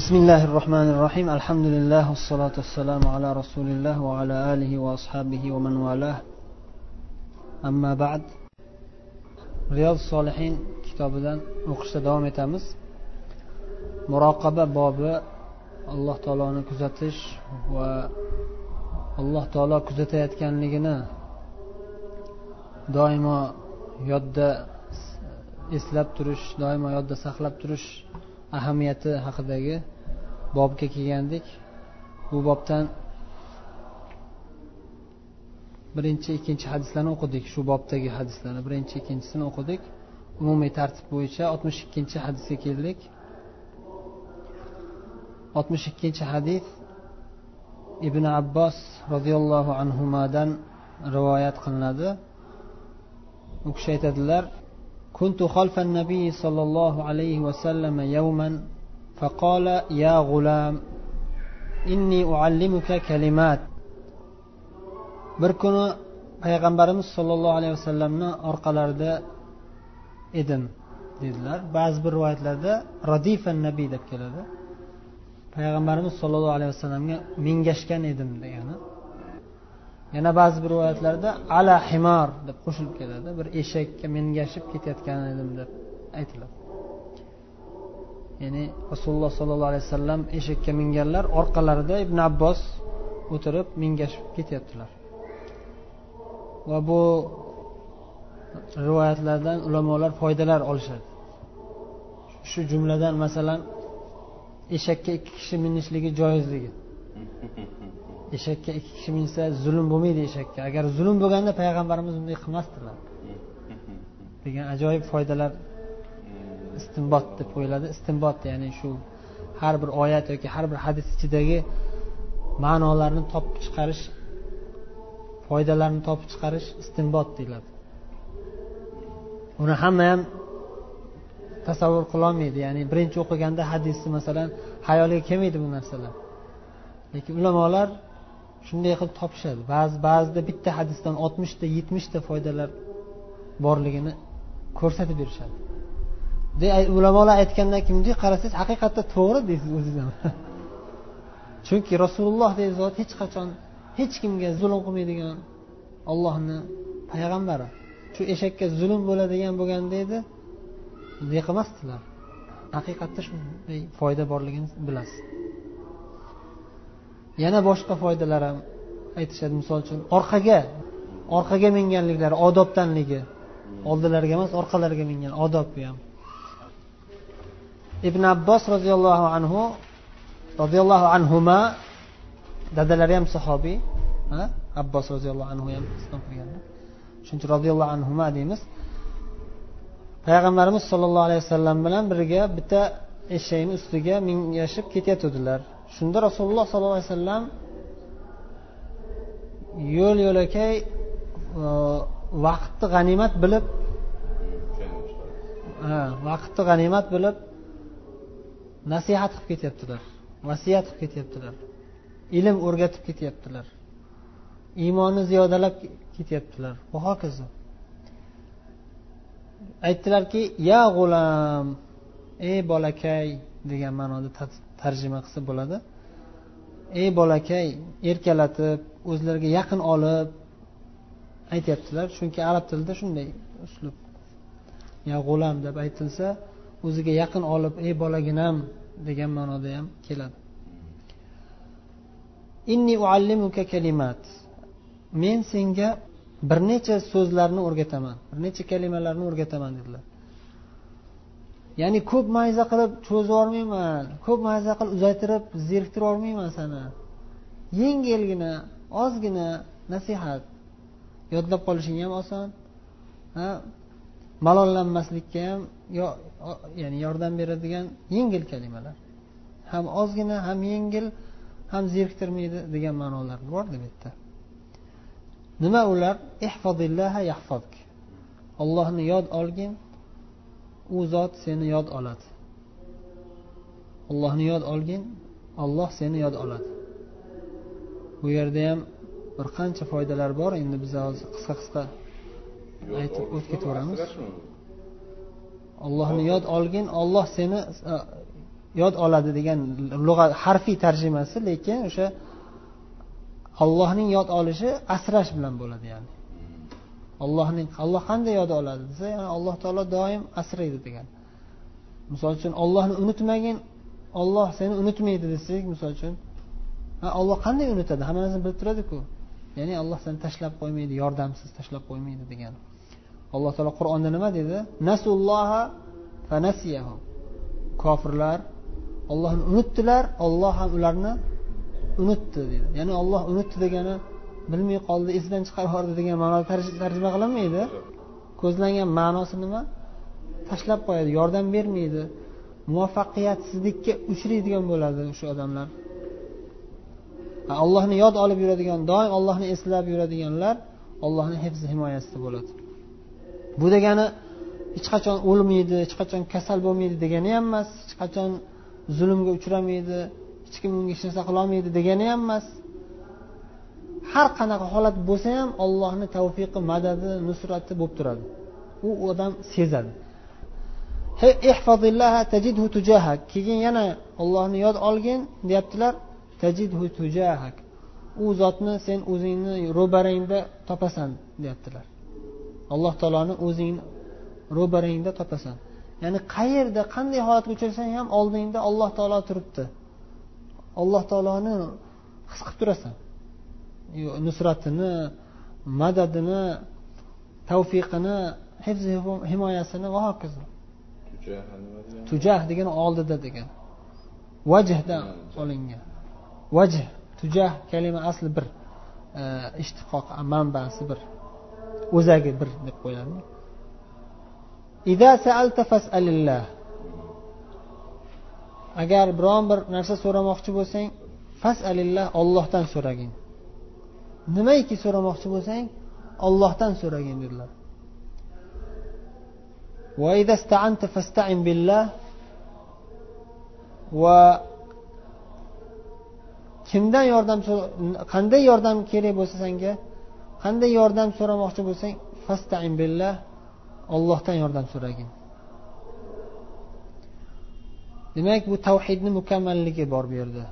بسم الله الرحمن الرحيم الحمد لله والصلاة والسلام على رسول الله وعلى آله وأصحابه ومن والاه أما بعد رياض الصالحين kitobidan o'qishda davom etamiz muroqaba bobi alloh taoloni kuzatish va alloh taolo kuzatayotganligini doimo yodda eslab turish doimo yodda saqlab turish ahamiyati haqidagi bobga kelgandik. Bu bobdan birinchi ikkinchi hadislarni o'qidik. Shu bobdagi hadislarni birinchi ikkinchisini o'qidik. Umumiy tartib bo'yicha oltmish ikkinchi hadisga keldik. Oltmish ikkinchi hadis ibn abbos roziyallohu anhudan rivoyat qilinadi. U kishi aytadilar كنت خلف النبي صلى الله عليه وسلم يوما فقال يا غلام إني أعلمك كلمات bir kuni payg'ambarimiz sollallohu alayhi vasallamni orqalarida edim dedilar ba'zi bir rivoyatlarda radifan nabiy deb keladi payg'ambarimiz sollallohu alayhi vasallamga mingashgan edim degani Yana ba'zi bir rivoyatlarda ala himor deb qo'shilib keladi. Bir eshakka mingashib ketayotgan edim deb aytiladi. Ya'ni rasululloh sollallohu alayhi vasallam eshakka minganlar orqalarida ibn abbos o'tirib mingashib ketyaptilar. Va bu rivoyatlardan ulamolar foydalar olishadi. Shu jumladan masalan eshakka ikki kishi minishligi joizligi. eshakka ikki kishi minsa zulm bo'lmaydi eshakka. Agar zulm bo'lganda payg'ambarimiz bunday qilmasdilar. Degan ajoyib foydalar istinbot deb qo'yiladi istinbot ya'ni shu har bir oyat yoki har bir hadis ichidagi ma'nolarni topib chiqarish foydalarni topib chiqarish istinbot deyiladi. Uni hamma ham tasavvur qilolmaydi. Ya'ni birinchi o'qiganda hadisni masalan hayoliga kelmaydi bu narsalar. Lekin ulamolar shunday qilib topishadi. Ba'zi ba'zida bitta hadisdan oltmishta yetmishta foydalar borligini ko'rsatib berishadi. Ulamolar aytgandan keyin bunday qarasangiz haqiqatda to'g'ri deysiz o'ziz ham. Chunki rasululloh degan zot hech qachon hech kimga zulm qilmaydigan ollohni payg'ambari. Shu eshakka zulm bo'ladigan bo'lganda edi bunday qilmasdilar. Haqiqatda shunday foyda borligini bilasiz. Yana boshqa foydalar ham aytishadi. Misol uchun orqaga orqaga minganliklari odobdanligi. Oldilariga emas orqalariga mingan odob bu ham. Ibn abbos roziyallohu anhu roziyallohu anhuma dadalari ham sahobiy abbos roziyallohu anhu ham islom qilganlar shuning uchun roziyallohu anhuma deymiz. Payg'ambarimiz sollallohu alayhi vasallam bilan birga bitta eshakni ustiga mingashib ketayotgandilar. Shunda rasululloh sollallohu alayhi vasallam yo'l yo'lakay e, vaqtni g'animat bilib e, vaqtni g'animat bilib nasihat qilib ketyaptilar. Vasiyat qilib ketyaptilar. Ilm o'rgatib ketyaptilar. Iymonni ziyodalab ketyaptilar. Va hokazo. Aytdilarki ya g'ulam ey bolakay degan ma'noda tarjima qilsa bo'ladi. Ey bolakay erkalatib o'zlariga yaqin olib aytyaptilar. Chunki arab tilida shunday uslub. Ya g'ulam deb aytilsa o'ziga yaqin olib ey bolaginam degan ma'noda ham keladi. Inni uallimuka kalimat men senga bir necha so'zlarni o'rgataman bir necha kalimalarni o'rgataman dedilar. Ya'ni ko'p mayza qilib cho'zib yubormayman ko'p mayza qilib uzaytirib zeriktirib yubormayman seni yengilgina ozgina nasihat. Yodlab qolishing ham oson malollanmaslikka ham ya'ni yordam beradigan yengil kalimalar. Ham ozgina ham yengil ham zeriktirmaydi degan ma'nolar borda bu yerda nima ular? Ollohni yod olgin u zot seni yod oladi. Ollohni yod olgin olloh seni yod oladi. Bu yerda ham bir qancha foydalar bor. Endi biz hozir qisqa qisqa aytib o'tib ketaveramiz. Ollohni yod olgin olloh seni e, yod oladi degan lug'at harfiy tarjimasi lekin o'sha allohning yod olishi asrash bilan bo'ladi ya'ni. Allohning alloh qanday yod oladi desa ya'ni alloh taolo doim asraydi degan. Misol uchun ollohni unutmagin olloh seni unutmaydi desak misol uchun olloh qanday unutadi? Hammamizni bilib turadiku. Ya'ni alloh seni tashlab qo'ymaydi yordamsiz tashlab qo'ymaydi degan. Alloh taolo qur'onda nima dedi nasulloha fanasiyahu kofirlar ollohni unutdilar olloh ham ularni unutdi dedi ya'ni olloh unutdi degani bilmay qoldi esidan chiqarib yubordi degan ma'noda tarjima qilinmaydi. Ko'zlangan ma'nosi nima? Tashlab qo'yadi yordam bermaydi. Muvaffaqiyatsizlikka uchraydigan bo'ladi o'sha odamlar. Allohni yod olib yuradigan doim ollohni eslab yuradiganlar ollohni hifzi himoyasida bo'ladi. Bu degani hech qachon o'lmaydi hech qachon kasal bo'lmaydi degani ham emas hech qachon zulmga uchramaydi hech kim unga hech narsa qilolmaydi degani ham emas. Har qanaqa holat bo'lsa ham ollohni tavfiqi madadi nusrati bo'lib turadi. U odam sezadi. Keyin yana ollohni yod olgin deyaptilar tajidhu tujahak. U zotni sen o'zingni ro'barangda topasan deyaptilar. Alloh taoloni o'zingni ro'barangda topasan. Ya'ni qayerda qanday holatga uchrasang ham oldingda olloh taolo turibdi. Alloh taoloni his qilib turasan. Nusratini madadini tavfiqini hifzi himoyasini va hokazo. Tujah degani oldida degan. Vajhdan olingan. Vajh tujah kalima asli bir e, ishtiqoq manbasi bir o'zagi bir deb qo'yiladi agar biron bir narsa so'ramoqchi bo'lsang fasalillah ollohdan so'ragin nimaiki so'ramoqchi bo'lsang ollohdan so'ragin dedilar. Va kimdan yordam qanday yordam kerak bo'lsa senga qanday yordam so'ramoqchi bo'lsang fastain billah ollohdan yordam so'ragin. Demak bu tavhidni mukammalligi bor bu yerda.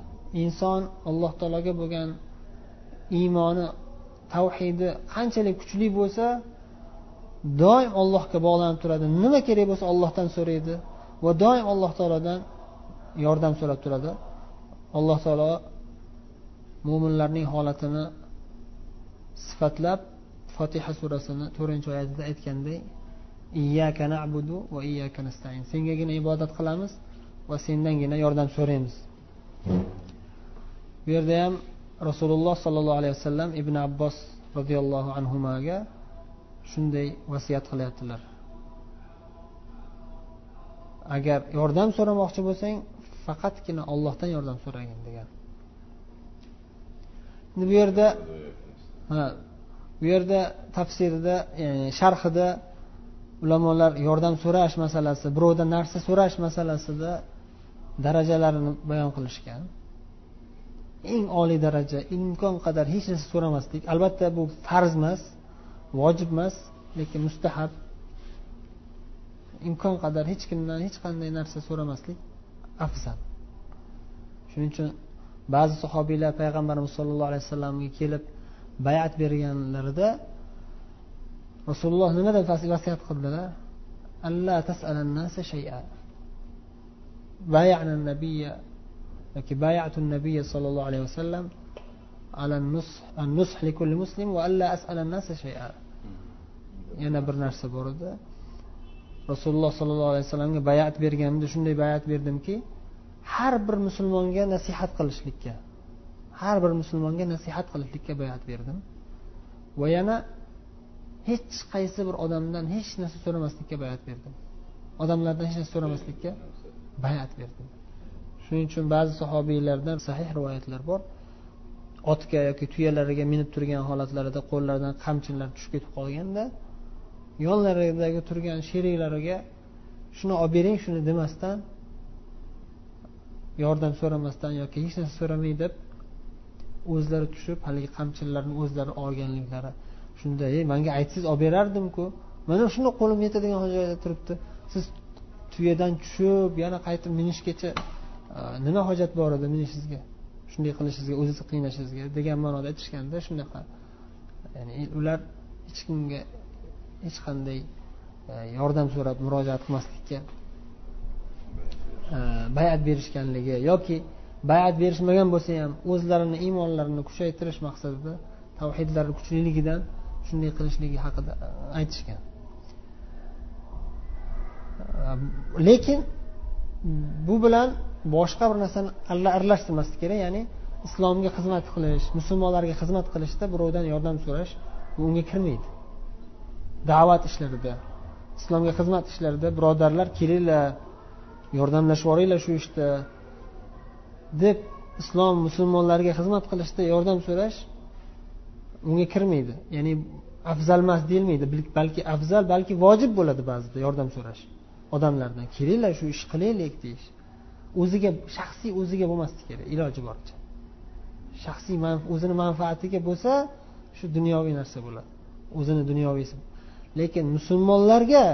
Inson alloh taologa bo'lgan iymoni tavhidi qanchalik kuchli bo'lsa doim allohga bog'lanib turadi. Nima kerak bo'lsa ollohdan so'raydi va doim alloh taolodan yordam so'rab turadi. Alloh taolo mo'minlarning holatini sifatlab fotiha surasini to'rtinchi oyatida aytganday iyyaka na'budu va iyyaka nastain. Sengagina ibodat qilamiz va sendangina yordam so'raymiz. Bu yerda ham rasululloh sollallohu alayhi vasallam ibn abbos roziyallohu anhuga shunday vasiyat qilyaptilar. Agar yordam so'ramoqchi bo'lsang faqatgina ollohdan yordam so'ragin degan. Endi bu yerda ha bu yerda tafsirida ya'ni sharhida ulamolar yordam so'rash masalasi birovdan narsa so'rash masalasida darajalarini bayon qilishgan. eng oliy daraja imkon qadar hech narsa so'ramaslik. Albatta bu farz emas vojib emas lekin mustahab. Imkon qadar hech kimdan hech qanday narsa so'ramaslik afzal. Shuning uchun ba'zi sahobiylar payg'ambarimiz sollallohu alayhi vasallamga kelib bayat berganlarida rasululloh nima deb vasiyat qildilar? Alla tasalannas shay'a. Peki bayatun Nebiye sallallahu aleyhi ve sellem an-nush li kulli muslim va alla as'alan nasa shay'a. Yana bir narsa bor edi. Rasululloh sollallohu alayhi vasallamga bayat berganimda shunday bayat berdimki, har bir musulmonga nasihat qilishlikka, har bir musulmonga nasihat qilishlikka bayat berdim. Va yana hech qaysi bir odamdan hech narsa so'ramaslikka bayat berdim. Odamlardan hech narsa so'ramaslikka bayat berdim. Shuning uchun ba'zi sahobiylardan sahih rivoyatlar bor. Otga yoki tuyalariga minib turgan holatlarida qo'llaridan qamchilar tushib ketib qolganda yonlaridagi turgan sheriklariga shuni olib bering shuni demasdan yordam so'ramasdan yoki hech narsa so'ramay deb o'zlari tushib haligi qamchilarni o'zlari olganliklari shunda ey manga aytsangiz olib berardimku. Mana shuni qo'lim yetadigan joyda turibdi. Siz tuyadan tushib yana qaytib minishgacha nima hojat bor edi meni sizga? Shunday qilishingizga o'zingizni qiynashingizga degan ma'noda aytishganda shunaqa. Ya'ni ular hech kimga hech qanday e, yordam so'rab murojaat qilmaslikka e, bayat berishganligi yoki bayat berishmagan bo'lsa ham o'zlarini iymonlarini kuchaytirish maqsadida tavhidlari kuchliligidan shunday qilishligi haqida e, aytishgan. Lekin bu bilan boshqa bir narsani aralashtirmaslik kerak ya'ni islomga xizmat qilish musulmonlarga xizmat qilishda birovdan yordam so'rash bu unga kirmaydi. Da'vat ishlarida islomga xizmat ishlarida birodarlar kelinglar yordamlashib yuboringlar shu ishda deb islom musulmonlarga xizmat qilishda yordam so'rash unga kirmaydi. Ya'ni afzal emas deyilmaydi balki afzal balki vojib bo'ladi ba'zida yordam so'rash. Odamlardan kelinglar shu ishni qilaylik deyish. O'ziga shaxsiy o'ziga bo'lmasligi kerak iloji boricha. Shaxsiy o'zini manfaatiga bo'lsa shu dunyoviy narsa bo'ladi. O'zini dunyoviysi lekin musulmonlarga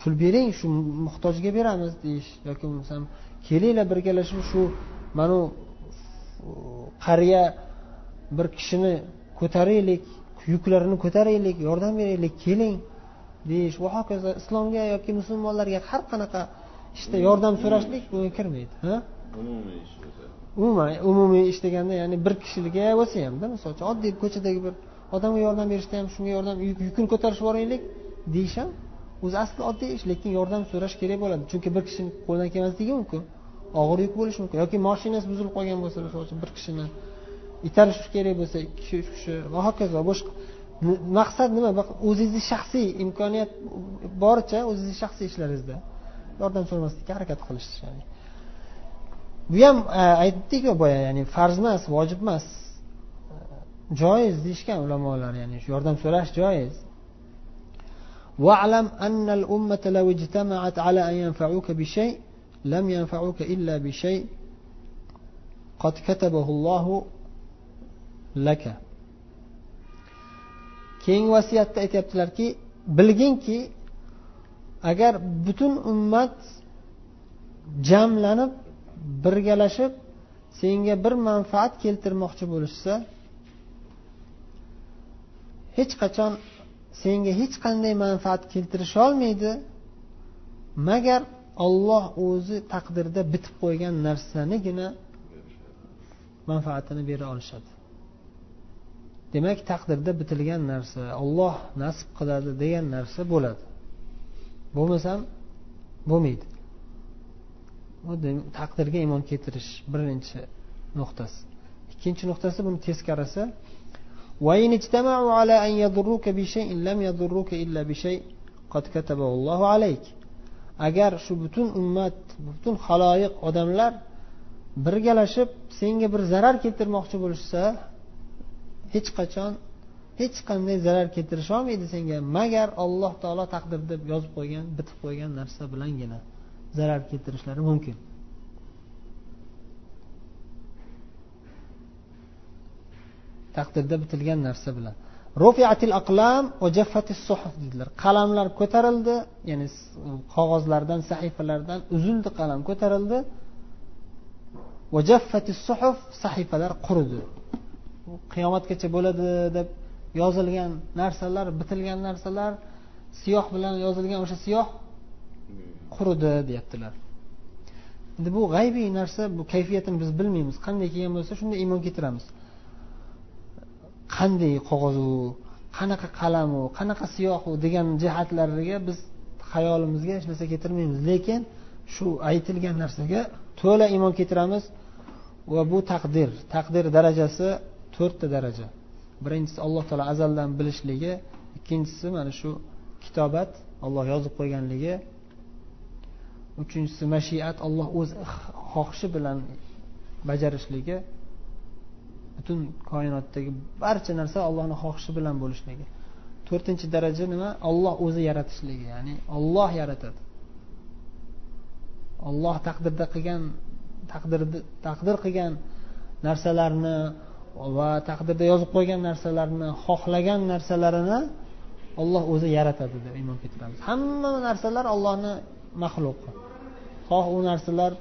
pul bering shu muhtojga beramiz deyish yoki bo'lmasam kelinglar birgalashib shu mana qariya bir kishini ko'taraylik yuklarini ko'taraylik yordam beraylik keling. Deyish va hokazo islomga yoki musulmonlarga har qanaqa ishda yordam so'rashlik bunga kirmaydi ha? Umuman umumiy ish deganda ya'ni bir kishiga bo'lsa hamda misol uchun oddiy ko'chadagi bir odamga yordam berishda ham shunga yordam yukini ko'tarishib yuboraylik deyish ham o'zi asli oddiy ish lekin yordam so'rash kerak bo'ladi. Chunki bir kishini qo'lidan kelmasligi mumkin og'ir yuk bo'lishi mumkin. Yoki moshinasi buzilib qolgan bo'lsa misol uchun bir kishini itarish kerak bo'lsa ikki kishi uch kishi va hokazo boshqa maqsad nima o'zingizni shaxsiy imkoniyat boricha o'zingizni shaxsiy ishlaringizda yordam so'ramaslikka harakat qilish ya'ni bu ham e, aytdikku boya ya'ni farz emas vojib emas joiz deyishgan ulamolar ya'ni shu yordam so'rash joiz واعلم أن الأمة لو اجتمعت على أن ينفعوك بشيء لم ينفعوك إلا بشيء قد كتبه الله لك keyingi vasiyatda aytyaptilarki bilginki agar butun ummat jamlanib birgalashib senga bir manfaat keltirmoqchi bo'lishsa hech qachon senga hech qanday manfaat keltirisholmaydi magar olloh o'zi taqdirda bitib qo'ygan narsanigina manfaatini bera olishadi. demak taqdirda bitilgan narsa olloh nasib qiladi degan narsa bo'ladi bo'lmasam bo'lmaydi taqdirga iymon keltirish birinchi nuqtasi ikkinchi nuqtasi buni teskarisi وإن اجتمعوا على أن يضروك بشيء لم يضروك إلا بشيء قد كتبه الله عليك agar shu butun ummat butun haloyiq odamlar birgalashib senga bir zarar keltirmoqchi bo'lishsa hech qachon hech qanday zarar keltirisholmaydi senga. Magar alloh taolo taqdirda yozib qo'ygan bitib qo'ygan narsa bilangina zarar keltirishlari mumkin. Taqdirda bitilgan narsa bilan. Rufiatil aqlam va jaffatis suhuf dedilar. Qalamlar ko'tarildi ya'ni qog'ozlardan sahifalardan uzildi qalam ko'tarildi. Va jaffatis suhuf sahifalar quridi. Qiyomatgacha bo'ladi deb yozilgan narsalar bitilgan narsalar siyoh bilan yozilgan o'sha siyoh quridi deyaptilar. Endi bu g'aybiy narsa bu kayfiyatini biz bilmaymiz. Qanday kelgan bo'lsa shunday iymon keltiramiz. Qanday qog'oz u qanaqa qalam u qanaqa siyoh u degan jihatlariga biz xayolimizga hech narsa keltirmaymiz. Lekin shu aytilgan narsaga to'la iymon keltiramiz va bu taqdir taqdir darajasi to'rtta daraja. Birinchisi alloh taolo azaldan bilishligi ikkinchisi mana shu kitobat olloh yozib qo'yganligi uchinchisi mashiat olloh o'z xohishi bilan bajarishligi butun koinotdagi barcha narsa allohni xohishi bilan bo'lishligi to'rtinchi daraja nima? Olloh o'zi yaratishligi ya'ni olloh yaratadi. Olloh taqdirda qilgan taqdir taqdir qilgan narsalarni va taqdirda yozib qo'ygan narsalarni xohlagan narsalarini olloh o'zi yaratadi deb iymon keltiramiz. Hamma narsalar ollohni maxluqi. Xoh u narsalar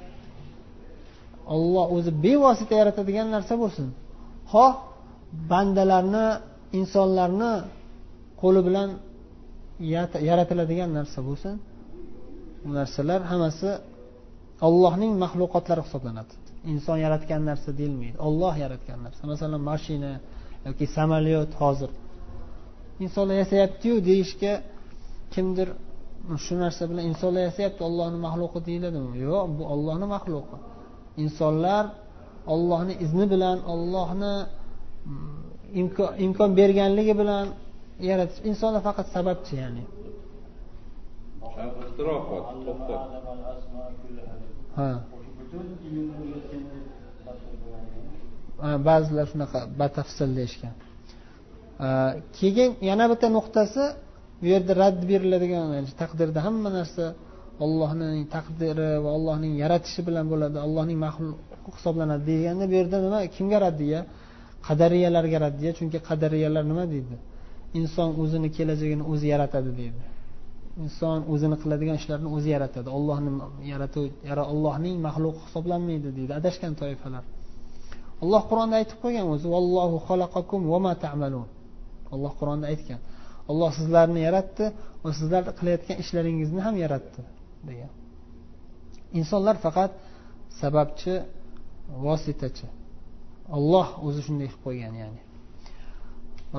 olloh o'zi bevosita yaratadigan narsa bo'lsin. Xoh bandalarni insonlarni qo'li bilan yaratiladigan narsa bo'lsin. Bu narsalar hammasi ollohning maxluqotlari hisoblanadi. Inson yaratgan narsa deyilmaydi. Olloh yaratgan narsa. Masalan mashina yoki samolyot hozir. Insonlar yasayaptiyu deyishga kimdir shu narsa bilan insonlar yasayapti ollohni maxluqi deyiladimi yo'q bu ollohni maxluqi. Insonlar ollohni izni bilan ollohni mm, imkon berganligi bilan yaratish insonlar faqat sababchi ya'ni. Ha ba'zilar shunaqa batafsil deyishgan keyin yana bitta nuqtasi bu yerda rad beriladigan taqdirda hamma narsa ollohning taqdiri va ollohning yaratishi bilan bo'ladi ollohning maxluqi hisoblanadi deganda bu yerda nima kimga raddiya qadariyalarga raddiya chunki qadariyalar nima deydi? Inson o'zini kelajagini o'zi yaratadi deydi. inson o'zini qiladigan ishlarini o'zi yaratadi ollohni yaratuv ollohning maxluqi hisoblanmaydi deydi adashgan toifalar alloh qur'onda aytib qo'ygan o'zi vallohu xalaqakum va ma ta'malun alloh qur'onda aytgan olloh sizlarni yaratdi va sizlar qilayotgan ishlaringizni ham yaratdi degan insonlar faqat sababchi vositachi olloh o'zi shunday qilib qo'ygan ya'ni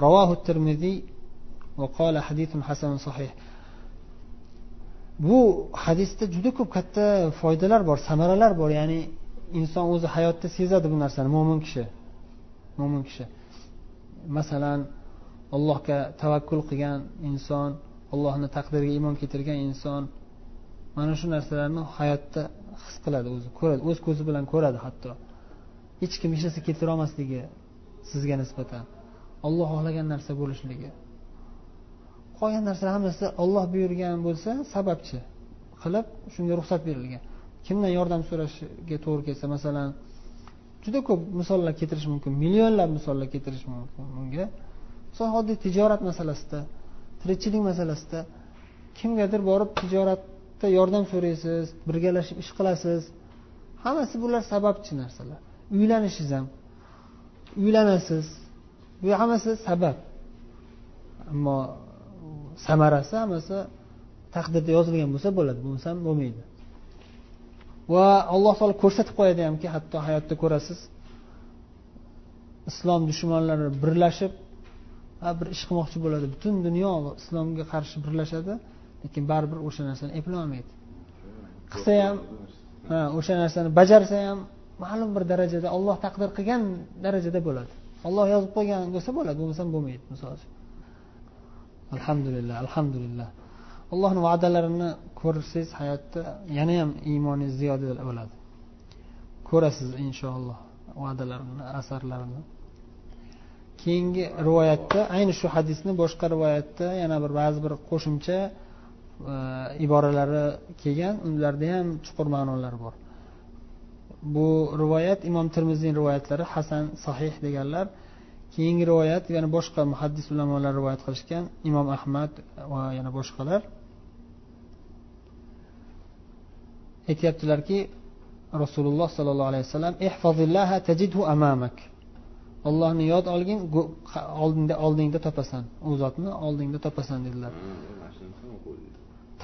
رواه الترمذي وقال حديث حسن صحيح Bu hadisda juda ko'p katta foydalar bor samaralar bor. Ya'ni inson o'zi hayotda sezadi bu narsani mo'min kishi. Mo'min kishi. Masalan allohga tavakkul qilgan inson allohni taqdiriga iymon keltirgan inson mana shu narsalarni hayotda his qiladi o'zi ko'radi o'z ko'zi bilan ko'radi hatto. Hech kim hech narsa keltira olmasligi sizga nisbatan. Olloh xohlagan narsa bo'lishligi. Qolgan narsalar hammasi olloh buyurgan bo'lsa sababchi qilib shunga ruxsat berilgan. Kimdan yordam so'rashga to'g'ri kelsa masalan juda ko'p misollar keltirish mumkin millionlab misollar keltirish mumkin bunga. Misol oddiy tijorat masalasida tirikchilik masalasida kimgadir borib tijoratda yordam so'raysiz birgalashib ish qilasiz. Hammasi bular sababchi narsalar. Uylanishingiz ham uylanasiz. Bu hammasi sabab. Ammo samarasi hammasi taqdirda yozilgan bo'lsa bo'ladi bo'lmasa bo'lmaydi. Va alloh taolo ko'rsatib qo'yadi hamki hatto hayotda ko'rasiz islom dushmanlari birlashib bir ish qilmoqchi bo'ladi. Butun dunyo islomga qarshi birlashadi lekin baribir o'sha narsani eplolmaydi. Qilsa ham ha o'sha narsani bajarsa ham ma'lum bir darajada olloh taqdir qilgan darajada bo'ladi. Olloh yozib qo'ygan bo'lsa bo'ladi bo'lmasa bo'lmaydi misol uchun. Alhamdulillah alhamdulillah. Allohni va'dalarini ko'rsangiz hayotda yana ham iymoningiz ziyoda bo'ladi. Ko'rasiz inshaalloh va'dalarini asarlarini. Keyingi rivoyatda ayni shu hadisni boshqa rivoyatda yana bir ba'zi bir qo'shimcha e, iboralari kelgan. Ularda ham chuqur ma'nolar bor. Bu rivoyat imom termiziyni rivoyatlari hasan sahih deganlar. Keyingi rivoyat yana boshqa muhaddis ulamolar rivoyat qilishgan imom ahmad va yana boshqalar. Aytyaptilarki rasululloh sollallohu alayhi vasallam tajidhu amamak. Ollohni yod olgin oldingda oldingda topasan. U zotni oldingda topasan dedilar.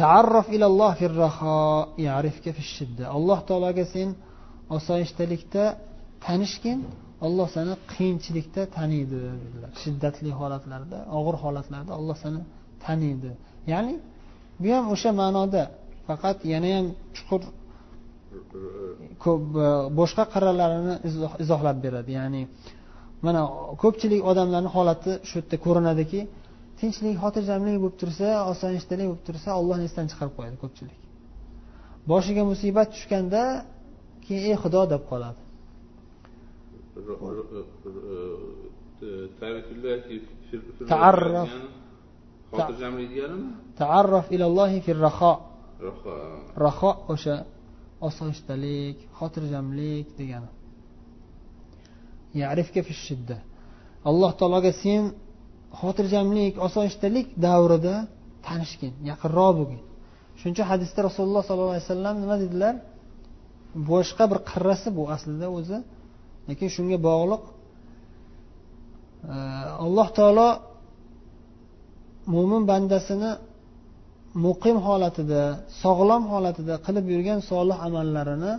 Taarraf ilalloh alloh taologa sen osoyishtalikda tanishgin olloh seni qiyinchilikda taniydi dedilar. Shiddatli holatlarda og'ir holatlarda olloh seni taniydi. Ya'ni bu ham o'sha ma'noda. Faqat yana ham chuqur ko'p e, boshqa qirralarini izohlab beradi. Ya'ni mana ko'pchilik odamlarni holati shu yerda ko'rinadiki tinchlik xotirjamlik bo'lib tursa osoyishtalik bo'lib tursa ollohni esdan chiqarib qo'yadi ko'pchilik. Boshiga musibat tushganda keyin ey xudo! deb qoladi. taarraf xotirjam ilgarimi taarraf ilallohi fil raho raho o'sha osoyishtalik xotirjamlik degani. Yarifka fi shidda. Alloh taologa sen xotirjamlik osoyishtalik davrida tanishgin yaqinroq bo'lgin. Shuning uchun hadisda rasululloh sollallohu alayhi vasallam nima dedilar? Boshqa bir qirrasi bu aslida o'zi lekin shunga bog'liq e, alloh taolo mo'min bandasini muqim holatida sog'lom holatida qilib yurgan solih amallarini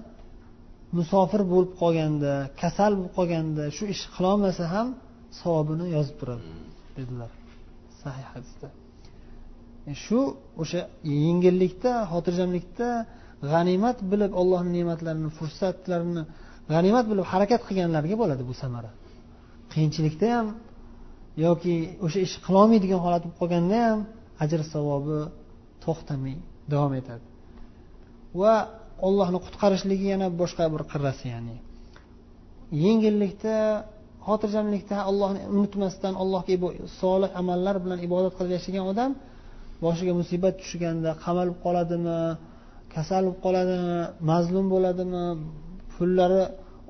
musofir bo'lib qolganda kasal bo'lib qolganda shu ish qilolmasa ham savobini yozib turadi dedilar sahih hadisda. E, shu o'sha yengillikda xotirjamlikda g'animat bilib ollohni ne'matlarini fursatlarini g'animat bilib harakat qilganlarga bo'ladi bu samara. Qiyinchilikda ham yoki o'sha ish qilolmaydigan holat bo'lib qolganda ham ajr savobi to'xtamay davom etadi. Va ollohni qutqarishligi yana boshqa bir qirrasi ya'ni yengillikda xotirjamlikda allohni unutmasdan allohga solih amallar bilan ibodat qilib yashagan odam boshiga musibat tushganda qamalib qoladimi kasal bo'lib qoladimi mazlum bo'ladimi pullari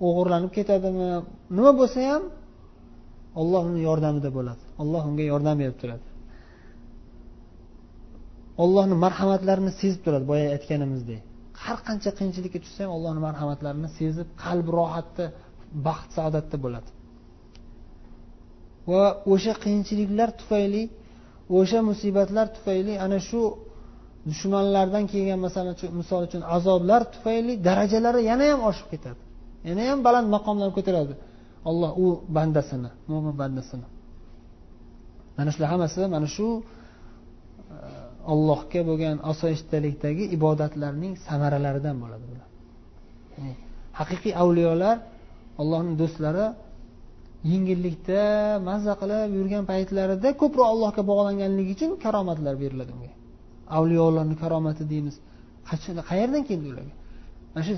o'g'irlanib ketadimi? Nima bo'lsa ham olloh uni yordamida bo'ladi. Olloh unga yordam berib turadi. Ollohni marhamatlarini sezib turadi boya aytganimizdek. Har qancha qiyinchilikka tushsa ham allohni marhamatlarini sezib qalbi rohatda baxt saodatda bo'ladi. Va o'sha qiyinchiliklar tufayli o'sha musibatlar tufayli ana shu dushmanlardan kelgan masalan misol uchun azoblar tufayli darajalari yana ham oshib ketadi. Yana ham baland maqomlarga ko'taradi. Olloh u bandasini mo'min bandasini. Mana shular hammasi mana shu e, ollohga bo'lgan osoyishtalikdagi ibodatlarning samaralaridan bo'ladi bular. Haqiqiy avliyolar allohning do'stlari yengillikda mazza qilib yurgan paytlarida ko'proq allohga bog'langanligi uchun karomatlar beriladi unga. Avliyolarni karomati deymiz. Qayerdan keldi ularga? Mana shu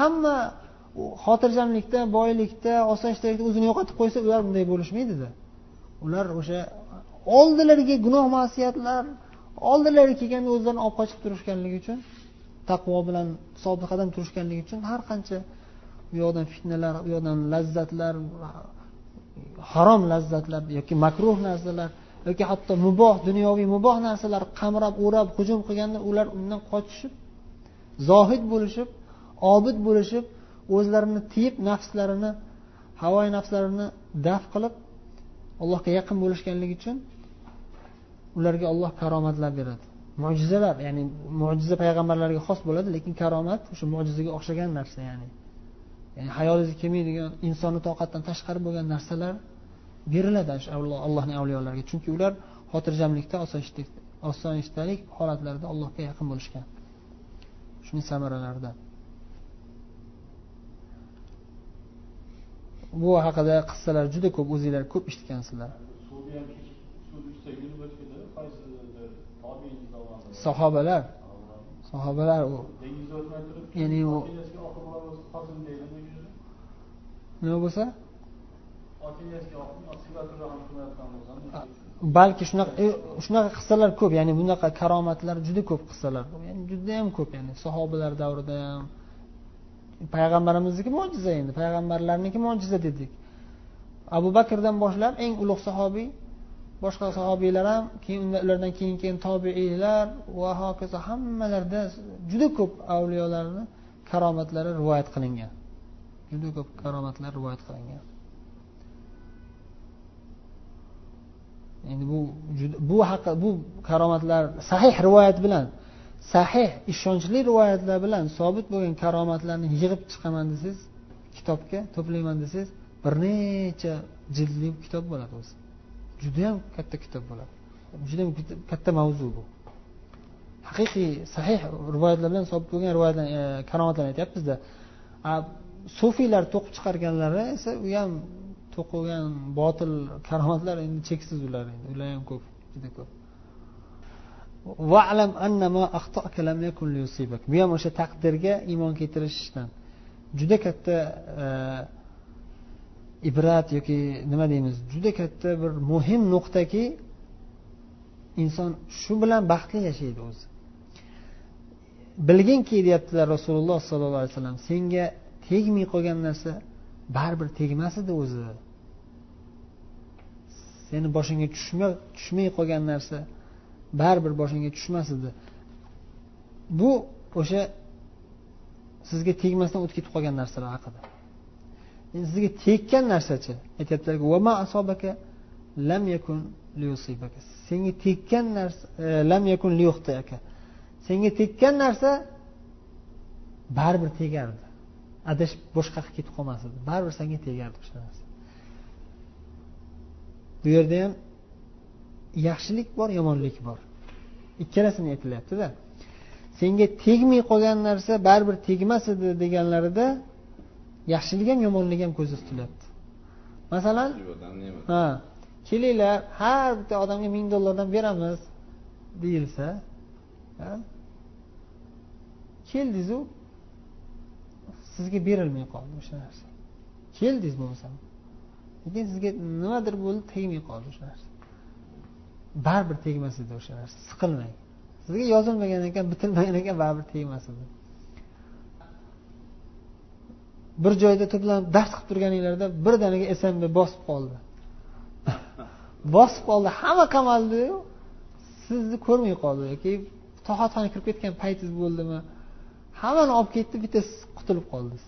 hamma xotirjamlikda boylikda osoyishtalikda o'zini yo'qotib qo'ysa ular bunday bo'lishmaydida. Ular o'sha oldilariga gunoh masiyatlar oldilariga kelganda o'zlarini olib qochib turishganligi uchun taqvo bilan sobit qadam turishganligi uchun har qancha u yoqdan fitnalar u yoqdan lazzatlar harom lazzatlar yoki makruh narsalar yoki hatto muboh dunyoviy muboh narsalar qamrab o'rab hujum qilganda ular undan qochishib zohid bo'lishib obid bo'lishib o'zlarini tiyib nafslarini havoyi nafslarini daf qilib allohga yaqin bo'lishganligi uchun ularga olloh karomatlar beradi. Mo'jizalar ya'ni mo'jiza payg'ambarlarga xos bo'ladi lekin karomat o'sha mo'jizaga o'xshagan narsa ya'ni ya'ni hayolingizga kelmaydigan insonni toqatdan tashqari bo'lgan narsalar beriladi allohning avliyolariga. Chunki ular xotirjamlikda osoyishtalik holatlarida allohga yaqin bo'lishgan. Shuning samaralaridan bu haqida qissalar juda ko'p o'zinglar ko'p eshitgansizlar. Sahobalar. Sahobalar u. Ya'ni u nima bo'lsa balki shunaqa e, shunaqa qissalar ko'p ya'ni bunaqa karomatlar juda ko'p qissalar. Yani judayam ko'p ya'ni sahobalar davrida ham. Payg'ambarimizniki mo'jiza endi payg'ambarlarniki mo'jiza dedik. Abu bakrdan boshlab eng ulug' sahobiy boshqa sahobiylar ham keyin ulardan keyin keyin tobiiylar va hokazo hammalarda juda ko'p avliyolarni karomatlari rivoyat qilingan. Juda ko'p karomatlar rivoyat qilingan. Endi bu bu haqi bu karomatlar sahih rivoyat bilan sahih ishonchli rivoyatlar bilan sobit bo'lgan karomatlarni yig'ib chiqaman desangiz kitobga to'playman desangiz bir necha jildli kitob bo'ladi o'zi. Judayam katta kitob bo'ladi. Judayam katta mavzu bu. Haqiqiy sahih rivoyatlar bilan sobit bo'lgan rivoyatlar e, karomatlarni aytyapmizda. Sufiylar to'qib chiqarganlari esa u ham to'qilgan botil karomatlar endi cheksiz ular endi. Ular ham ko'p juda ko'p. Bu ham o'sha taqdirga iymon keltirishdan. Juda katta e, ibrat yoki nima deymiz? Juda katta bir muhim nuqtaki inson shu bilan baxtli yashaydi o'zi. Bilginki deyaptilar rasululloh sollallohu alayhi vasallam senga tegmay qolgan narsa baribir tegmas edi o'zi. Seni boshingga tushmay qolgan narsa baribir boshingga tushmas edi. Bu o'sha sizga tegmasdan o'tib ketib qolgan narsalar haqida. Endi sizga tekkan narsachi aytyaptilarki lam yakun senga tekkan narsa e, lam yakun senga tekkan narsa baribir tegardi. Adashib boshqa qilib ketib qolmas edi. Baribir senga tegardi o'sha narsa. Bu yerda ham yaxshilik bor yomonlik bor. Ikkalasini aytilyaptida. Senga tegmay qolgan narsa baribir tegmas edi deganlarida yaxshilik ham yomonlik ham ko'zda tutilyapti masalan ha kelinglar har bitta odamga ming dollardan beramiz deyilsa keldingizu sizga berilmay qoldi o'sha narsa. Keldingiz bo'lmasam lekin sizga nimadir bo'ldi tegmay qoldi o'sha narsa. Baribir tegmas edi o'sha narsa. Siqilmang. Sizga yozilmagan ekan bitilmagan ekan baribir tegmas edi. Bir joyda to'planib dars qilib turganinglarda birdaniga smb bosib qoldi. Bosib qoldi. Hamma qamaldiyu sizni ko'rmay qoldi. Yoki tohatxonaga kirib ketgan paytingiz bo'ldimi? Hammani olib ketdi bitta siz qutulib qoldingiz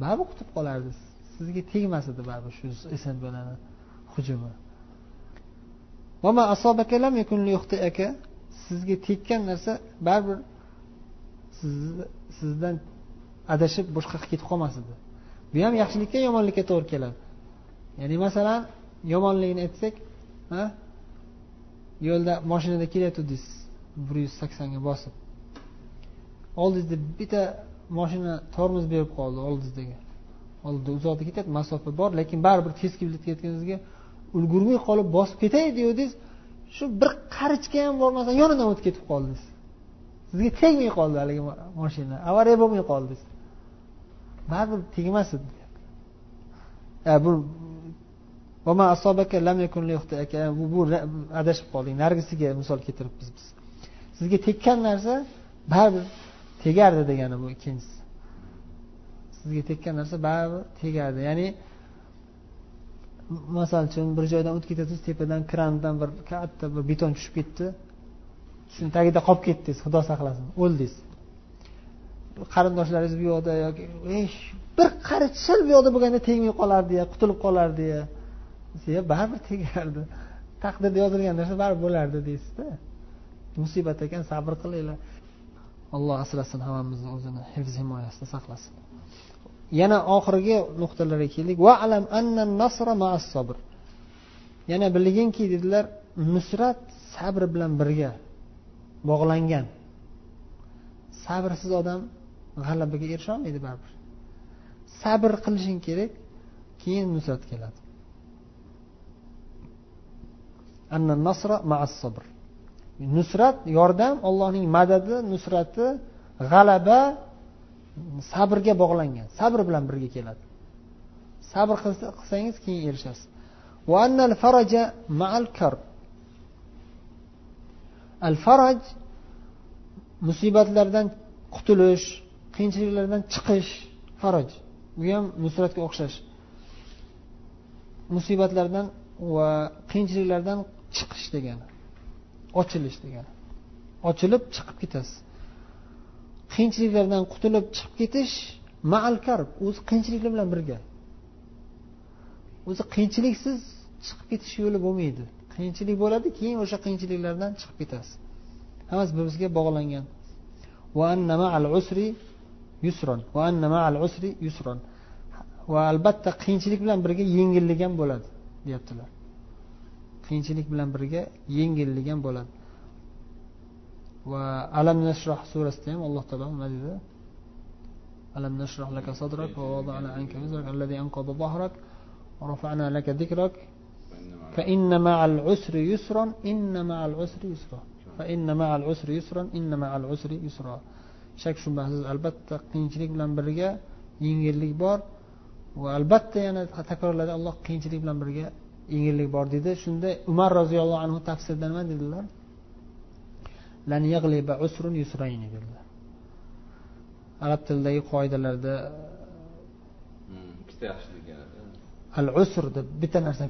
baribir qutulib qolardingiz. Sizga tegmas edi baribir shu snbni hujumi. Sizga tekkan narsa baribir sizdan adashib boshqa yoqqa ketib qolmas edi. Bu ham yaxshilikka yomonlikka to'g'ri keladi. Ya'ni masalan yomonligini aytsak yo'lda mashinada kelayotgandingiz bir yuz saksonga bosib. Oldingizda bitta moshina tormoz berib qoldi oldingizdagi. Oldida uzoqda ketyapti masofa bor lekin baribir tezki ketayotganingizga ulgurmay qolib bosib ketay degandingiz shu bir qarichga ham bormasdan yonidan o'tib ketib qoldingiz. Sizga tegmay qoldi haligi moshina avariya bo'lmay qoldingiz. Baribir tegmas edi bu bu adashib qolding narigisiga misol keltiribmiz biz. Sizga tekkan narsa baribir tegardi degani bu ikkinchisi. Sizga tekkan narsa baribir tegardi ya'ni misol uchun bir joydan o'tib ketasiz tepadan krandan bir katta bir beton tushib ketdi. Shuni tagida qolib ketdingiz xudo saqlasin o'ldingiz. Qarindoshlaringiz bu yoqda yoki bir qarich sal bu yoqda bo'lganda tegmay qolardi ya qutulib qolardi ya desa baribir tegardi. Taqdirda yozilgan narsa baribir bo'lardi deysizda. Musibat ekan sabr qilinglar. Alloh asrasin hammamizni o'zini hifz himoyasida saqlasin. Yana oxirgi nuqtalarga keldik. Alam anna nasra ma'as sabr. Yana bilginki dedilar nusrat sabr bilan birga bog'langan. Sabrsiz odam g'alabaga erisholmaydi baribir. Sabr qilishing kerak keyin nusrat keladi. Anna nasra ma'as sabr. Nusrat yordam allohning madadi nusrati g'alaba sabrga bog'langan sabr bilan birga keladi. Sabr qilsangiz keyin erishasiz. Al faraj musibatlardan qutulish qiyinchiliklardan chiqish faraj. Bu ham nusratga o'xshash. Musibatlardan va qiyinchiliklardan chiqish degani ochilish degani. Ochilib chiqib ketasiz. Qiyinchiliklardan qutulib chiqib ketish maal karb o'zi qiyinchiliklar bilan birga. O'zi qiyinchiliksiz chiqib ketish yo'li bo'lmaydi. Qiyinchilik bo'ladi keyin o'sha qiyinchiliklardan chiqib ketasiz. Hammasi bir biriga bog'langan va albatta qiyinchilik bilan birga yengillik ham bo'ladi deyaptilar. Qiyinchilik bilan birga yengillik ham bo'ladi. Va alam nashroh surasida ham alloh taolo nima dedi alam nashroh laka sadrak va wada'na anka wizrak alladhi anqada dhahrak va rafa'na laka dhikrak fa inna ma'al usri yusran inna ma'al usri yusra. Fa inna ma'al usri yusran inna ma'al usri yusra. Shak shubhasiz albatta qiyinchilik bilan birga yengillik bor va albatta yana takrorladi alloh qiyinchilik bilan birga yengillik bor dedi. Shunda umar roziyallohu anhu tafsirda nima dedilar. Dedilar arab tilidagi qoidalarda al usr deb bitta narsa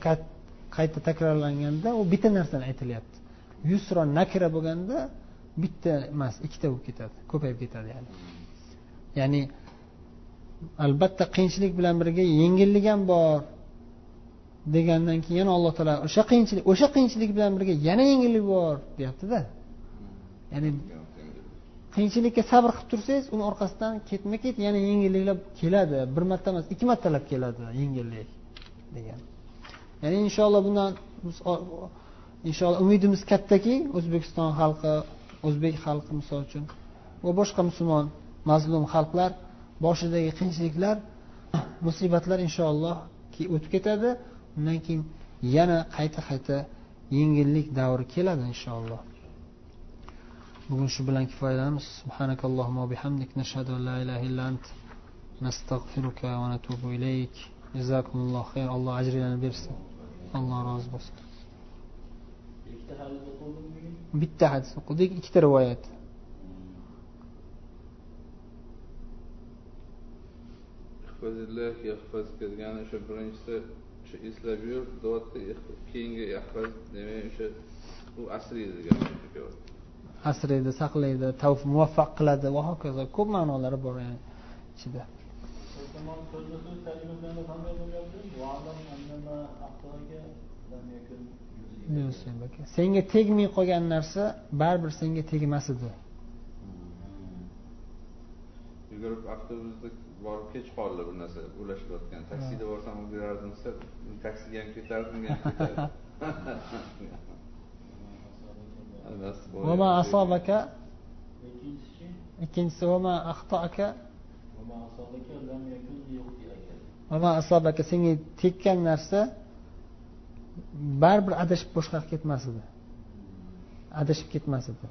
qayta takrorlanganda u bitta narsani aytilyapti yusron nakira bo'lganda bitta emas ikkita bo'lib ketadi ko'payib ketadi ya'ni ya'ni albatta qiyinchilik bilan birga yengillik ham bor degandan keyin yana alloh taolo o'sha qiyinchilik o'sha qiyinchilik bilan birga yana yengillik bor deyaptida ya'ni qiyinchilikka sabr qilib tursangiz uni orqasidan ketma ket yana yengilliklar keladi. Bir marta emas ikki martalab keladi yengillik degan. Ya'ni inshaalloh bundan inshaalloh umidimiz kattaki o'zbekiston xalqi o'zbek xalqi misol uchun va boshqa musulmon mazlum xalqlar boshidagi qiyinchiliklar musibatlar inshaalloh o'tib ketadi. Undan keyin yana qayta qayta yengillik davri keladi inshaalloh. Bugun shu bilan kifoyalanamiz. Subhanakallohumma bihamdik. Nashhadu an la ilaha illa ant. Nastag'firuka va natubu ilayk. Jazakumulloh xayr. Alloh ajringlarni bersin. Alloh rozi bo'lsin. Bitta hadis o'qidik ikkita rivoyat. Degani o'sha birinchisi o'sha eslab yur. Dodda keyingi demak o'sha u asriydi degan asraydi saqlaydi tavf muvaffaq qiladi. Va hokazo ko'p ma'nolari bor yani ichida. Senga tegmay qolgan narsa baribir senga tegmas edi. Yugurib avtobusda borib kech qoldi bir narsa ulashilayotgan taksida borsam u berardim desa taksiga ham ketardim vama asobaka ikkinchisi vama axtoaka vama asobaka senga tekkan narsa baribir adashib boshqa ketmas edi. Adashib ketmas edi.